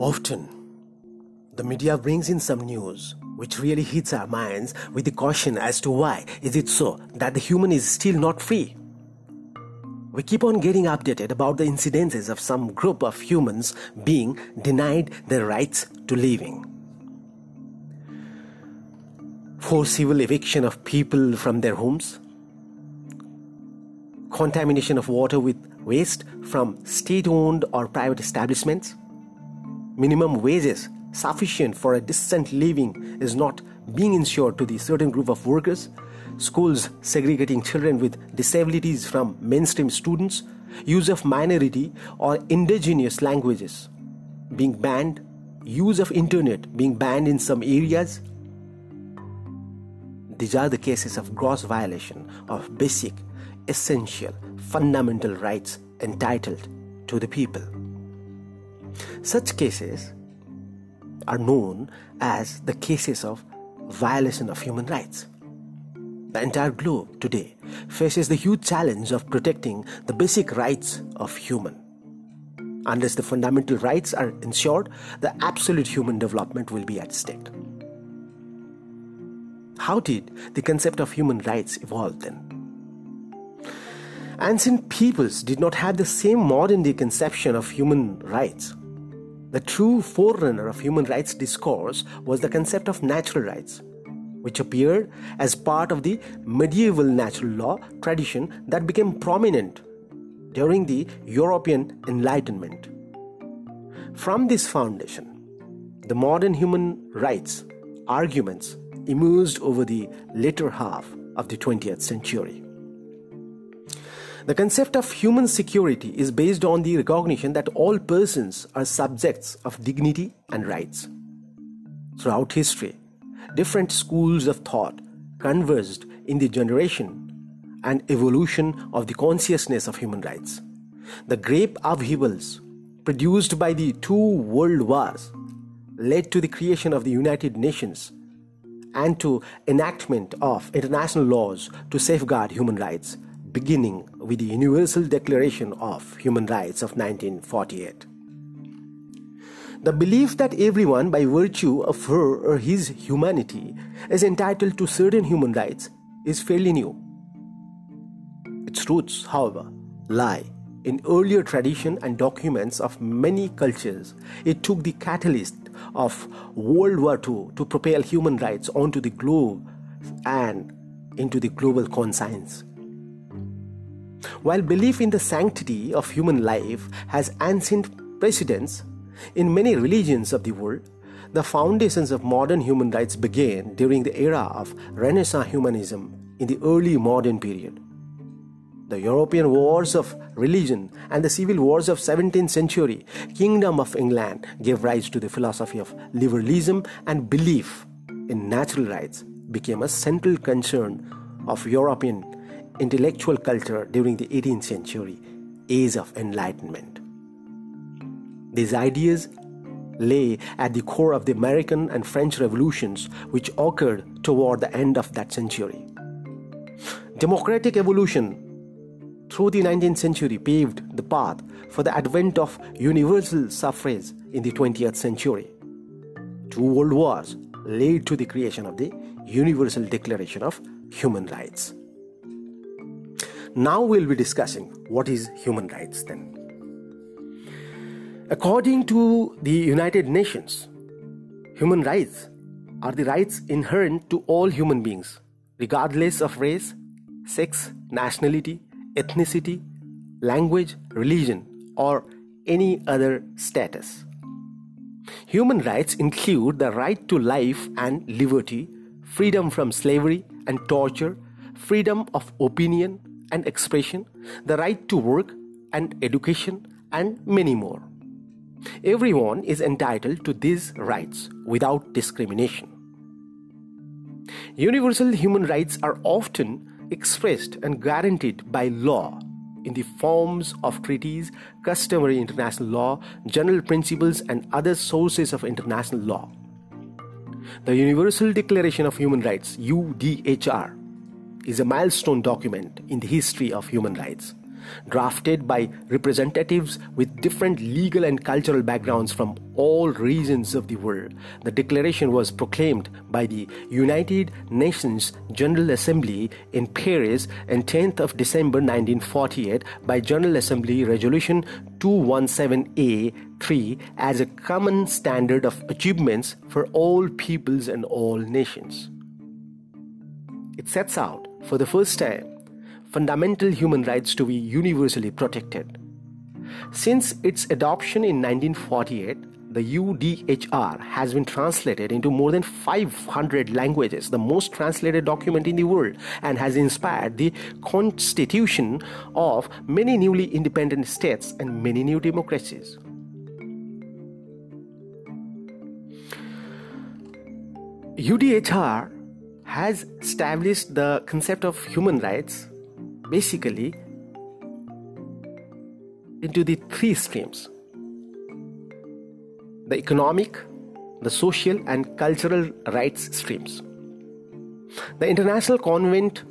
Often, the media brings in some news which really hits our minds with the question as to why is it so that the human is still not free. We keep on getting updated about the incidences of some group of humans being denied their rights to living. Forcible eviction of people from their homes, contamination of water with waste from state owned or private establishments, minimum wages sufficient for a decent living is not being ensured to the certain group of workers, schools segregating children with disabilities from mainstream students, use of minority or indigenous languages being banned, use of internet being banned in some areas. These are the cases of gross violation of basic, essential, fundamental rights entitled to the people. Such cases are known as the cases of violation of human rights. The entire globe today faces the huge challenge of protecting the basic rights of human. Unless the fundamental rights are ensured, the absolute human development will be at stake. How did the concept of human rights evolve then? Ancient peoples did not have the same modern day conception of human rights. The true forerunner of human rights discourse was the concept of natural rights, which appeared as part of the medieval natural law tradition that became prominent during the European Enlightenment. From this foundation, the modern human rights arguments emerged over the later half of the 20th century. The concept of human security is based on the recognition that all persons are subjects of dignity and rights. Throughout history, different schools of thought converged in the generation and evolution of the consciousness of human rights. The great upheavals produced by the two world wars led to the creation of the United Nations and to enactment of international laws to safeguard human rights beginning with the Universal Declaration of Human Rights of 1948. The belief that everyone, by virtue of her or his humanity, is entitled to certain human rights is fairly new. Its roots, however, lie in earlier tradition and documents of many cultures. It took the catalyst of World War II to propel human rights onto the globe and into the global conscience. While belief in the sanctity of human life has ancient precedents in many religions of the world, the foundations of modern human rights began during the era of Renaissance humanism in the early modern period. The European wars of religion and the civil wars of 17th century kingdom of England gave rise to the philosophy of liberalism and belief in natural rights became a central concern of European intellectual culture during the 18th century, age of enlightenment. These ideas lay at the core of the American and French revolutions which occurred toward the end of that century. Democratic evolution through the 19th century paved the path for the advent of universal suffrage in the 20th century. Two world wars led to the creation of the Universal Declaration of Human Rights. Now we'll be discussing what is human rights then. According to the United Nations, human rights are the rights inherent to all human beings, regardless of race, sex, nationality, ethnicity, language, religion, or any other status. Human rights include the right to life and liberty, freedom from slavery and torture, freedom of opinion, and expression, the right to work and education, and many more. Everyone is entitled to these rights without discrimination. Universal human rights are often expressed and guaranteed by law in the forms of treaties, customary international law, general principles, and other sources of international law. The Universal Declaration of Human Rights, UDHR, is a milestone document in the history of human rights. drafted by representatives with different legal and cultural backgrounds from all regions of the world. The declaration was proclaimed by the United Nations General Assembly in Paris on 10th of December 1948 by General Assembly Resolution 217A3 as a common standard of achievements for all peoples and all nations. It sets out for the first time fundamental human rights to be universally protected. Since its adoption in 1948, the UDHR has been translated into more than 500 languages, the most translated document in the world, and has inspired the constitution of many newly independent states and many new democracies. UDHR has established the concept of human rights basically into the three streams the economic, the social, and cultural rights streams. The International Covenant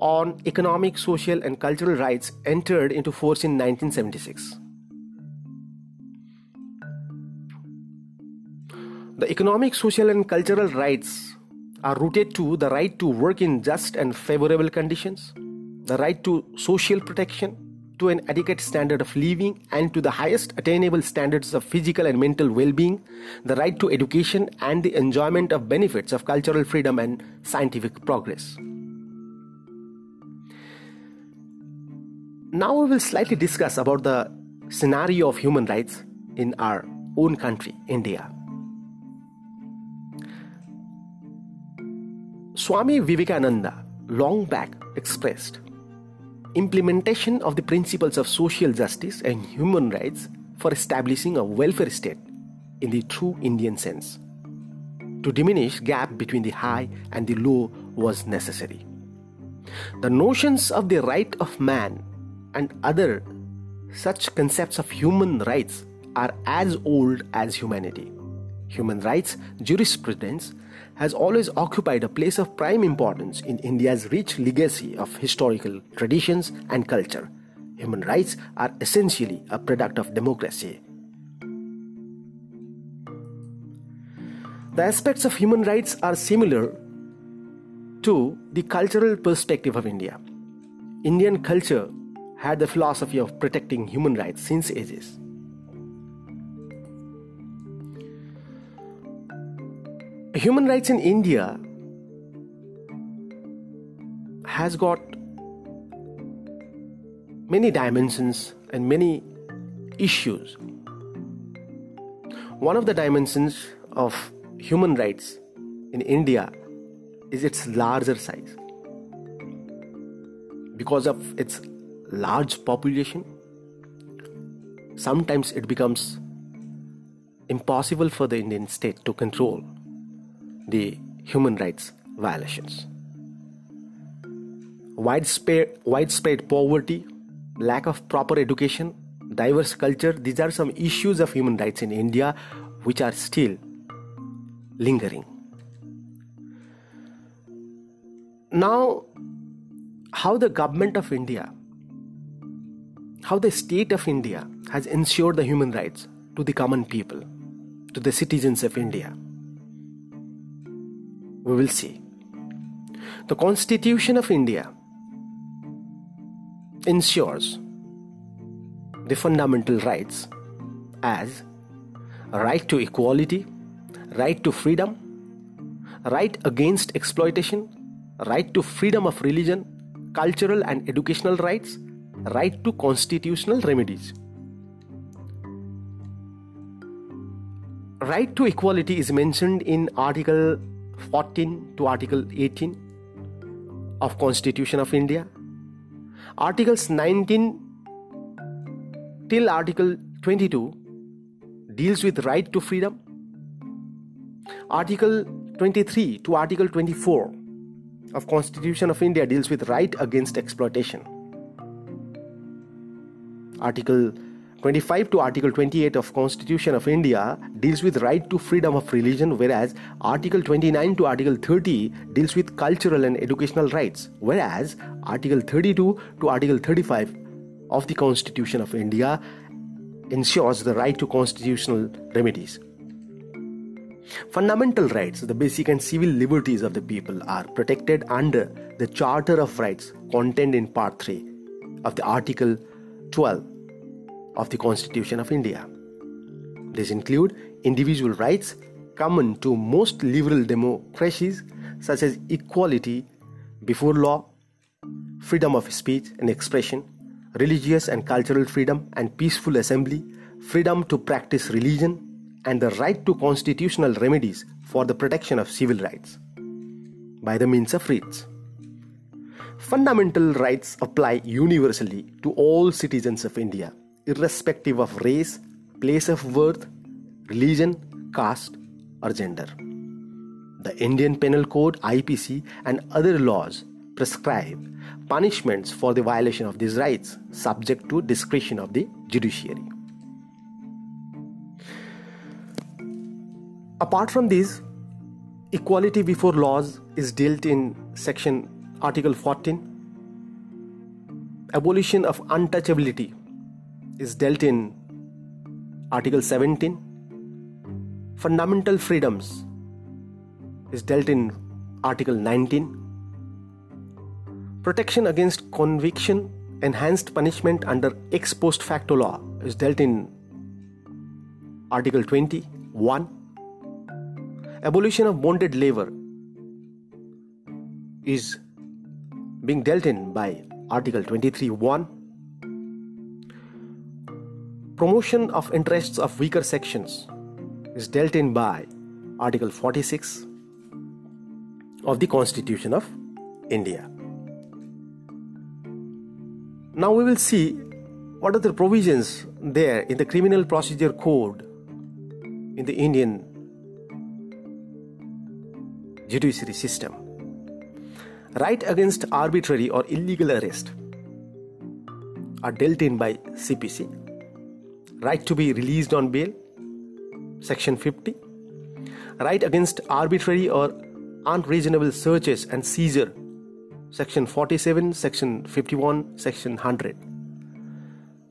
on Economic, Social, and Cultural Rights entered into force in 1976. The economic, social, and cultural rights are rooted to the right to work in just and favorable conditions, the right to social protection, to an adequate standard of living, and to the highest attainable standards of physical and mental well being, the right to education, and the enjoyment of benefits of cultural freedom and scientific progress. Now we will slightly discuss about the scenario of human rights in our own country, India. Swami Vivekananda long back expressed implementation of the principles of social justice and human rights for establishing a welfare state in the true Indian sense. To diminish gap between the high and the low was necessary. The notions of the right of man and other such concepts of human rights are as old as humanity. Human rights jurisprudence has always occupied a place of prime importance in India's rich legacy of historical traditions and culture. Human rights are essentially a product of democracy. The aspects of human rights are similar to the cultural perspective of India. Indian culture had the philosophy of protecting human rights since ages. Human rights in India has got many dimensions and many issues. One of the dimensions of human rights in India is its larger size. Because of its large population, sometimes it becomes impossible for the Indian state to control the human rights violations. Widespread, widespread poverty, lack of proper education, diverse culture, these are some issues of human rights in India which are still lingering. Now, how the government of India, how the state of India has ensured the human rights to the common people, to the citizens of India we will see. The Constitution of India ensures the fundamental rights as right to equality, right to freedom, right against exploitation, right to freedom of religion, cultural and educational rights, right to constitutional remedies. Right to equality is mentioned in Article 14 to Article 18 of Constitution of India. Articles 19 till Article 22 deals with right to freedom. Article 23 to Article 24 of Constitution of India deals with right against exploitation. Article 25 to Article 28 of Constitution of India deals with right to freedom of religion whereas Article 29 to Article 30 deals with cultural and educational rights whereas Article 32 to Article 35 of the Constitution of India ensures the right to constitutional remedies. Fundamental rights, the basic and civil liberties of the people, are protected under the Charter of Rights contained in Part 3 of the Article 12 of the Constitution of India. These include individual rights common to most liberal democracies, such as equality before law, freedom of speech and expression, religious and cultural freedom and peaceful assembly, freedom to practice religion, and the right to constitutional remedies for the protection of civil rights by the means of writs. Fundamental rights apply universally to all citizens of India, irrespective of race, place of birth, religion, caste, or gender. The Indian Penal Code, IPC, and other laws prescribe punishments for the violation of these rights, subject to discretion of the judiciary. Apart from these, equality before laws is dealt in section Article 14. Abolition of untouchability is dealt in Article 17. Fundamental freedoms is dealt in Article 19. Protection against conviction, enhanced punishment under ex post facto law is dealt in Article 21 abolition of bonded labor is being dealt in by Article 23.1. Promotion of interests of weaker sections is dealt in by Article 46 of the Constitution of India. Now we will see what are the provisions there in the Criminal Procedure Code in the Indian judiciary system. Right against arbitrary or illegal arrest are dealt in by CPC. Right to be released on bail, section 50. Right against arbitrary or unreasonable searches and seizure, section 47, section 51, section 100.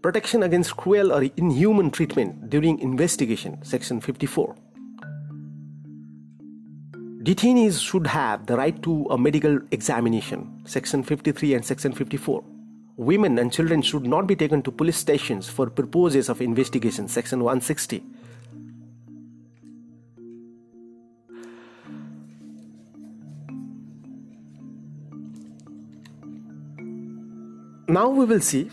Protection against cruel or inhuman treatment during investigation, section 54 Detainees should have the right to a medical examination, section 53 and section 54. Women and children should not be taken to police stations for purposes of investigation, section 160. Now we will see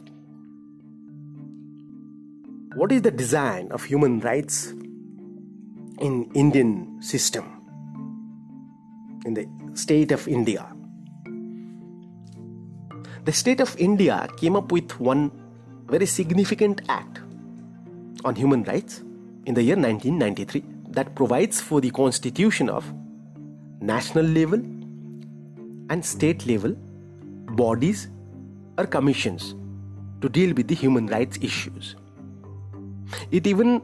what is the design of human rights in Indian system in the state of India. The state of India came up with one very significant act on human rights in the year 1993 that provides for the constitution of national level and state level bodies or commissions to deal with the human rights issues. It even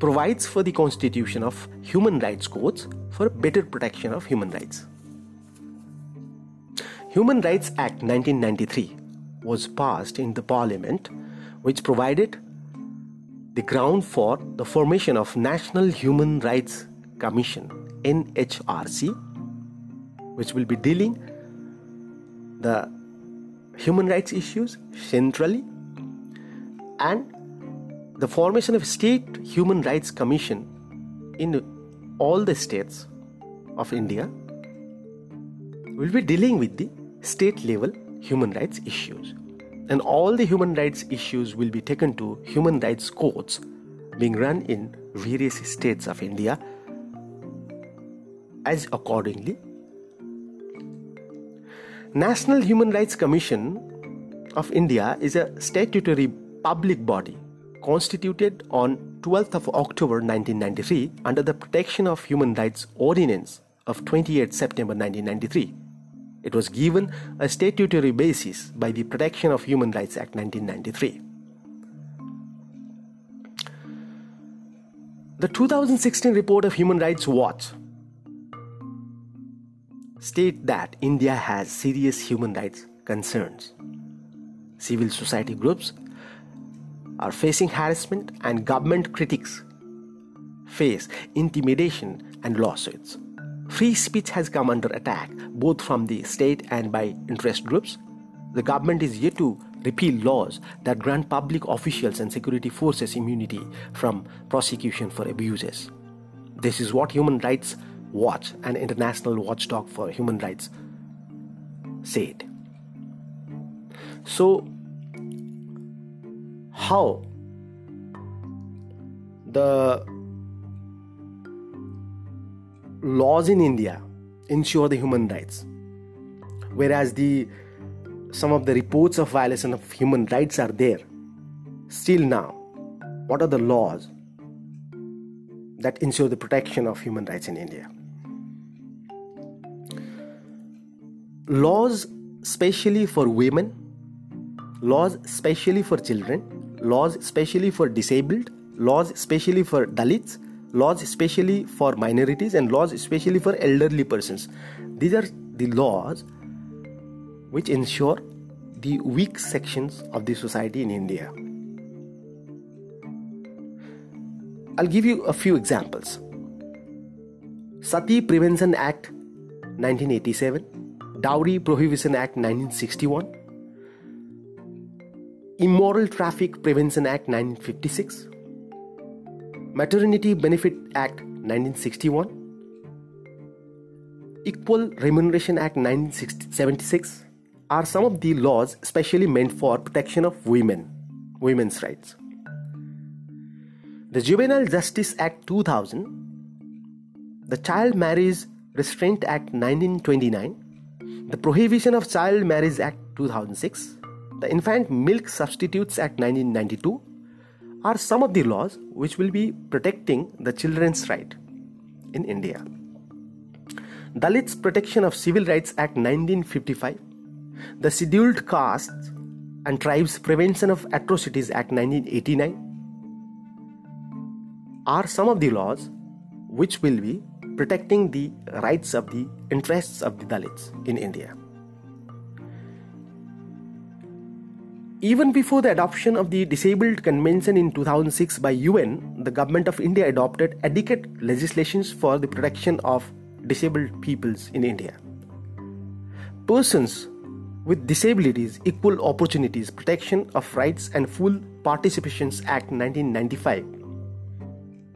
provides for the constitution of human rights courts for better protection of human rights. Human Rights Act 1993 was passed in the parliament which provided the ground for the formation of National Human Rights Commission NHRC which will be dealing the human rights issues centrally and the formation of state human rights commission in all the states of India will be dealing with the state level human rights issues and all the human rights issues will be taken to human rights courts being run in various states of India as accordingly National Human Rights Commission of India is a statutory public body constituted on 12th of October 1993 under the Protection of Human Rights Ordinance of 28 September 1993. It was given a statutory basis by the Protection of Human Rights Act 1993. The 2016 report of Human Rights Watch state that India has serious human rights concerns. Civil society groups are facing harassment and government critics face intimidation and lawsuits. Free speech has come under attack both from the state and by interest groups. The government is yet to repeal laws that grant public officials and security forces immunity from prosecution for abuses. This is what Human Rights Watch, an international watchdog for human rights, said. So, how the laws in India ensure the human rights, whereas the some of the reports of violation of human rights are there. Still now, what are the laws that ensure the protection of human rights in India? Laws specially for women, laws specially for children, laws specially for disabled, laws specially for Dalits, laws especially for minorities and laws especially for elderly persons. These are the laws which ensure the weak sections of the society in india. I'll give you a few examples. Sati prevention act 1987 dowry prohibition act 1961 immoral traffic prevention act 1956 Maternity Benefit Act 1961, Equal Remuneration Act 1976 are some of the laws specially meant for protection of women, women's rights. The Juvenile Justice Act 2000, the Child Marriage Restraint Act 1929, the Prohibition of Child Marriage Act 2006, the Infant Milk Substitutes Act 1992, are some of the laws which will be protecting the children's right in India. Dalits Protection of Civil Rights Act 1955, the Scheduled Castes and Tribes Prevention of Atrocities Act 1989 are some of the laws which will be protecting the rights of the interests of the Dalits in India. Even before the adoption of the Disabled Convention in 2006 by UN, the government of India adopted adequate legislations for the protection of disabled peoples in India. Persons with Disabilities, Equal Opportunities, Protection of Rights and Full Participations Act 1995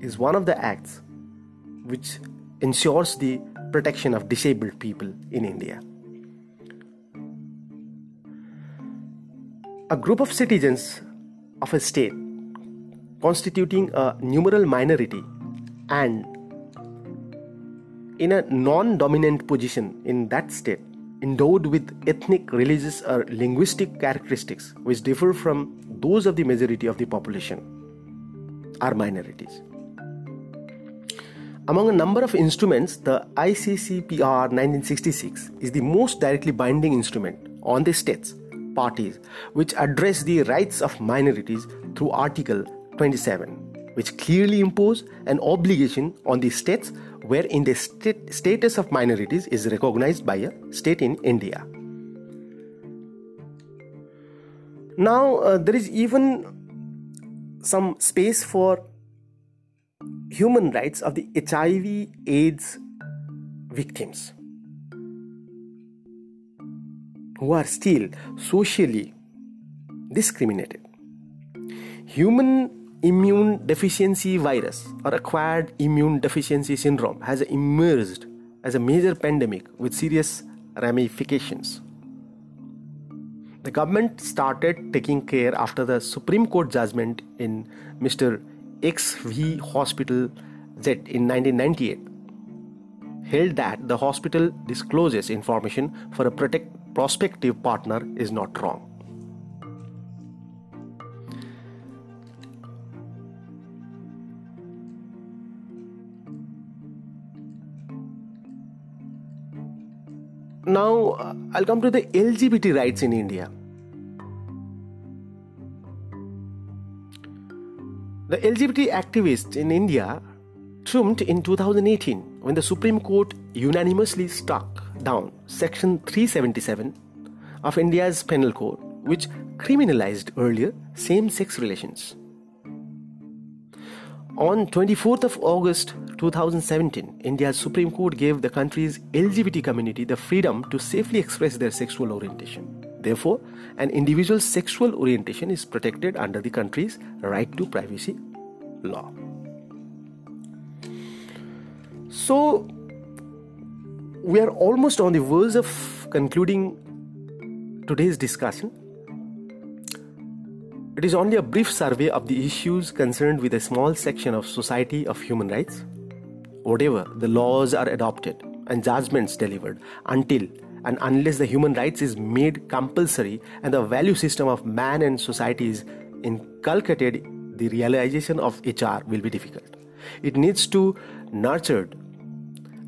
is one of the acts which ensures the protection of disabled people in India. A group of citizens of a state constituting a numeral minority and in a non dominant position in that state, endowed with ethnic, religious, or linguistic characteristics which differ from those of the majority of the population, are minorities. Among a number of instruments, the ICCPR 1966 is the most directly binding instrument on the states parties which address the rights of minorities through Article 27, which clearly impose an obligation on the states wherein the state status of minorities is recognized by a state in India. Now, uh, there is even some space for human rights of the HIV AIDS victims who are still socially discriminated. Human immune deficiency virus or acquired immune deficiency syndrome has emerged as a major pandemic with serious ramifications. The government started taking care after the Supreme Court judgment in Mr. XV Hospital Z in 1998 held that the hospital discloses information for a protect, prospective partner is not wrong. Now, uh, I'll come to the LGBT rights in India. The LGBT activists in India trumped in 2018 when the Supreme Court unanimously struck down Section 377 of India's Penal Code, which criminalized earlier same sex relations. On 24th of August 2017, India's Supreme Court gave the country's LGBT community the freedom to safely express their sexual orientation. Therefore, an individual's sexual orientation is protected under the country's right to privacy law. So, we are almost on the verge of concluding today's discussion. It is only a brief survey of the issues concerned with a small section of society of human rights. Whatever the laws are adopted and judgments delivered until and unless the human rights is made compulsory and the value system of man and society is inculcated, the realization of HR will be difficult. It needs to nurtured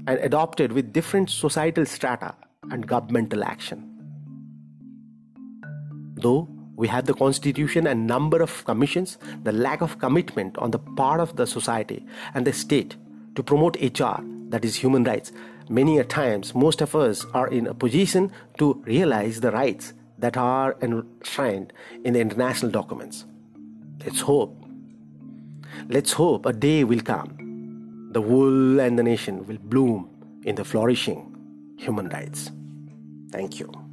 and adopted with different societal strata and governmental action. Though we have the constitution and number of commissions, the lack of commitment on the part of the society and the state to promote HR, that is human rights, many a times most of us are in a position to realize the rights that are enshrined in the international documents. Let's hope. Let's hope a day will come. The world and the nation will bloom in the flourishing human rights. Thank you.